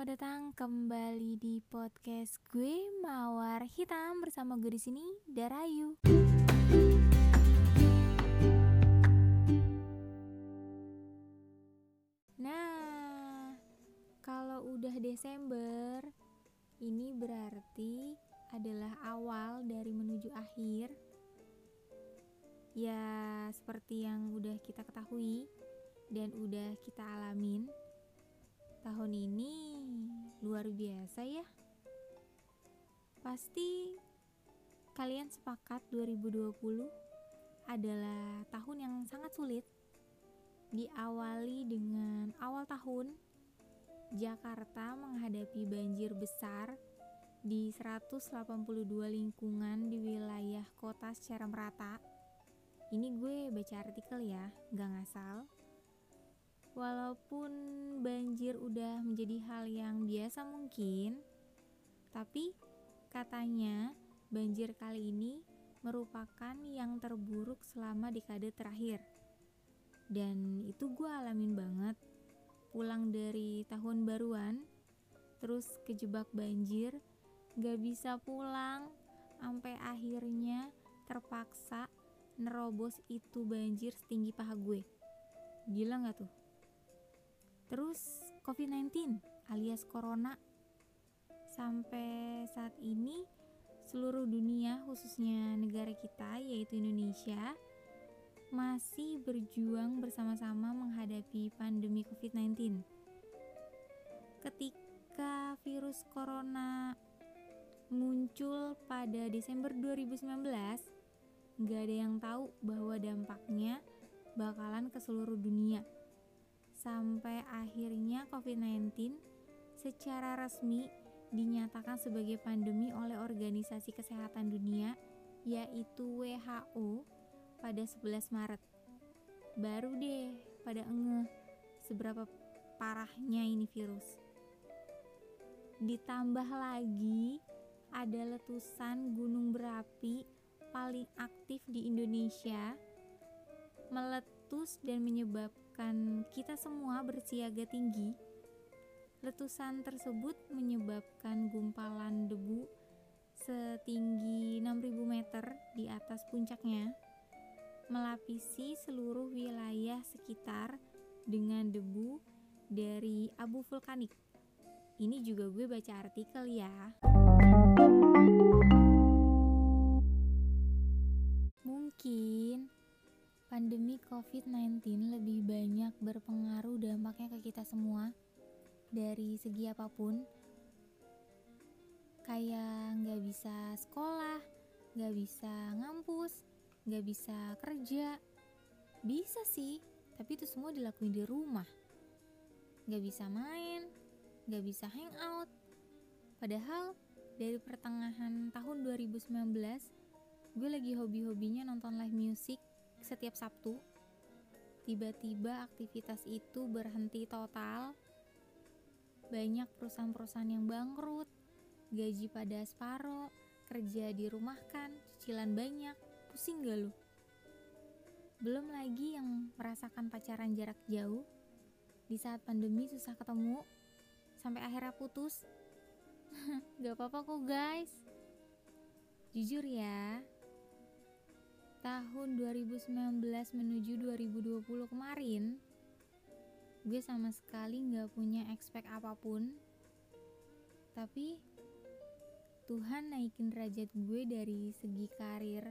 selamat datang kembali di podcast gue Mawar Hitam bersama gue di sini Darayu. Nah, kalau udah Desember, ini berarti adalah awal dari menuju akhir. Ya, seperti yang udah kita ketahui dan udah kita alamin tahun ini luar biasa ya. Pasti kalian sepakat 2020 adalah tahun yang sangat sulit. Diawali dengan awal tahun Jakarta menghadapi banjir besar di 182 lingkungan di wilayah kota secara merata. Ini gue baca artikel ya, gak ngasal. Walaupun banjir udah menjadi hal yang biasa mungkin, tapi katanya banjir kali ini merupakan yang terburuk selama dekade terakhir. Dan itu gue alamin banget. Pulang dari tahun baruan, terus kejebak banjir, gak bisa pulang, sampai akhirnya terpaksa nerobos itu banjir setinggi paha gue. Gila gak tuh? Terus COVID-19 alias Corona sampai saat ini seluruh dunia khususnya negara kita yaitu Indonesia masih berjuang bersama-sama menghadapi pandemi COVID-19. Ketika virus corona muncul pada Desember 2019, nggak ada yang tahu bahwa dampaknya bakalan ke seluruh dunia sampai akhirnya COVID-19 secara resmi dinyatakan sebagai pandemi oleh Organisasi Kesehatan Dunia yaitu WHO pada 11 Maret. Baru deh pada engeh seberapa parahnya ini virus. Ditambah lagi ada letusan gunung berapi paling aktif di Indonesia meletus dan menyebabkan kita semua bersiaga tinggi. Letusan tersebut menyebabkan gumpalan debu setinggi 6000 meter di atas puncaknya melapisi seluruh wilayah sekitar dengan debu dari abu vulkanik. Ini juga gue baca artikel ya. Mungkin pandemi COVID-19 lebih banyak berpengaruh dampaknya ke kita semua dari segi apa pun. Kayak nggak bisa sekolah, nggak bisa ngampus, nggak bisa kerja. Bisa sih, tapi itu semua dilakuin di rumah. Nggak bisa main, nggak bisa hangout. Padahal dari pertengahan tahun 2019, gue lagi hobi-hobinya nonton live music setiap Sabtu, tiba-tiba aktivitas itu berhenti total. Banyak perusahaan-perusahaan yang bangkrut, gaji pada separoh, kerja di rumah kan, cicilan banyak, pusing gak lu? Belum lagi yang merasakan pacaran jarak jauh, di saat pandemi susah ketemu, sampai akhirnya putus. gak apa-apa kok guys. Jujur ya, tahun 2019 menuju 2020 kemarin gue sama sekali nggak punya expect apa pun. Tapi Tuhan naikin derajat gue dari segi karir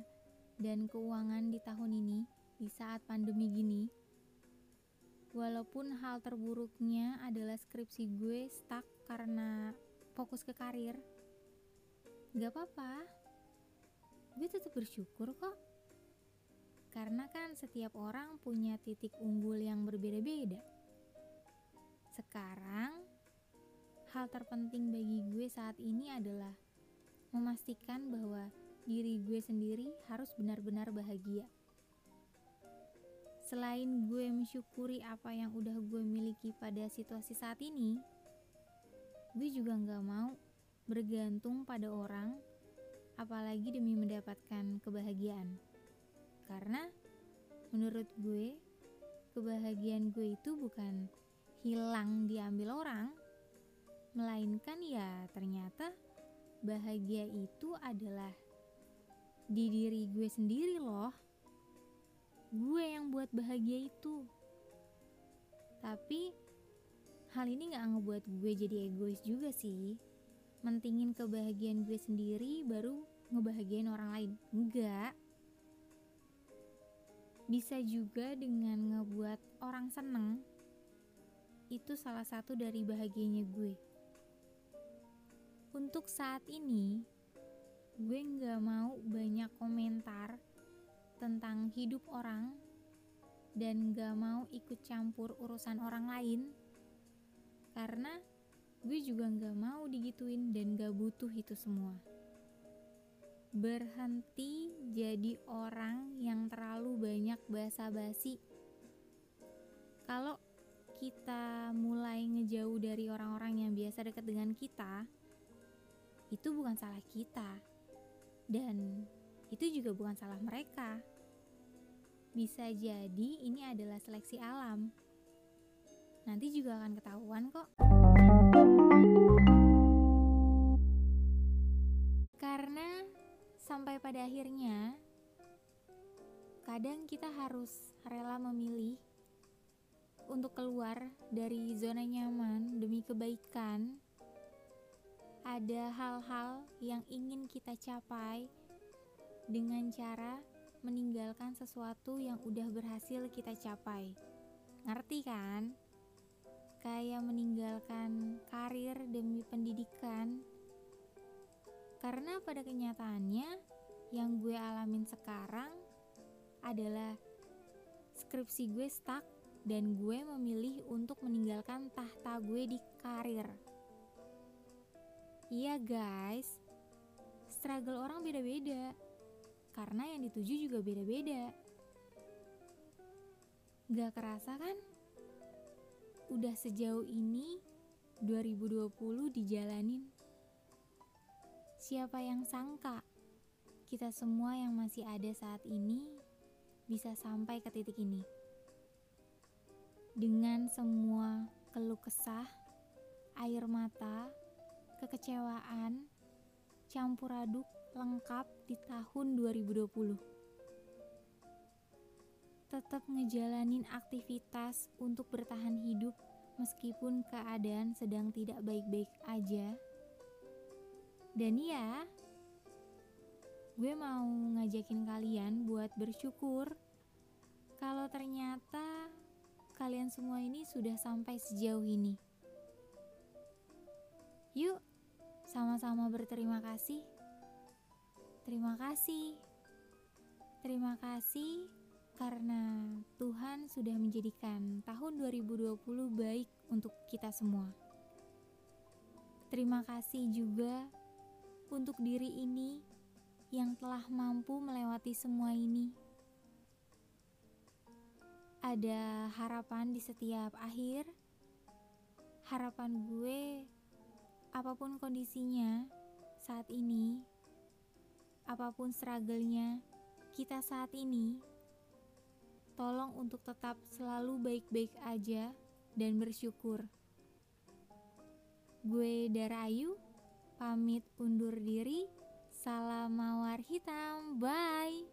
dan keuangan di tahun ini di saat pandemi gini. Walaupun hal terburuknya adalah skripsi gue stuck karena fokus ke karir gak apa-apa. Gue tetap bersyukur kok karena kan setiap orang punya titik unggul yang berbeda-beda. Sekarang, hal terpenting bagi gue saat ini adalah memastikan bahwa diri gue sendiri harus benar-benar bahagia. Selain gue mensyukuri apa yang udah gue miliki pada situasi saat ini, gue juga gak mau bergantung pada orang, apalagi demi mendapatkan kebahagiaan. Karena menurut gue, kebahagiaan gue itu bukan hilang diambil orang, melainkan ya ternyata bahagia itu adalah di diri gue sendiri loh. Gue yang buat bahagia itu. Tapi hal ini gak ngebuat gue jadi egois juga sih. Mentingin kebahagiaan gue sendiri baru ngebahagiain orang lain. Enggak. Bisa juga dengan ngebuat orang seneng. Itu salah satu dari bahagianya gue. Untuk saat ini, gue nggak mau banyak komentar tentang hidup orang dan gak mau ikut campur urusan orang lain karena gue juga gak mau digituin dan gak butuh itu semua. Berhenti jadi orang yang terlalu banyak basa-basi. Kalau kita mulai ngejauh dari orang-orang yang biasa dekat dengan kita, itu bukan salah kita, dan itu juga bukan salah mereka. Bisa jadi ini adalah seleksi alam. Nanti juga akan ketahuan kok. Karena sampai pada akhirnya, kadang kita harus rela memilih untuk keluar dari zona nyaman demi kebaikan ada hal-hal yang ingin kita capai dengan cara meninggalkan sesuatu yang udah berhasil kita capai. Ngerti kan? Kayak meninggalkan karir demi pendidikan. Karena pada kenyataannya yang gue alamin sekarang adalah skripsi gue stuck dan gue memilih untuk meninggalkan tahta gue di karir. Iya guys, struggle orang beda-beda. Karena yang dituju juga beda-beda. Gak kerasa kan? Udah sejauh ini 2020 dijalanin. Siapa yang sangka kita semua yang masih ada saat ini bisa sampai ke titik ini. Dengan semua keluh kesah, air mata, kekecewaan, campur aduk lengkap di tahun 2020. Tetap ngejalanin aktivitas untuk bertahan hidup meskipun keadaan sedang tidak baik-baik aja. Dan ya, gue mau ngajakin kalian buat bersyukur kalau ternyata kalian semua ini sudah sampai sejauh ini. Yuk, sama-sama berterima kasih. Terima kasih. Terima kasih karena Tuhan sudah menjadikan tahun 2020 baik untuk kita semua. Terima kasih juga untuk diri ini yang telah mampu melewati semua ini. Ada harapan di setiap akhir. Harapan gue apa pun kondisinya saat ini, apa pun struggle-nya kita saat ini, tolong untuk tetap selalu baik-baik aja dan bersyukur. Gue Dara Ayu, pamit undur diri. Salam mawar hitam, bye.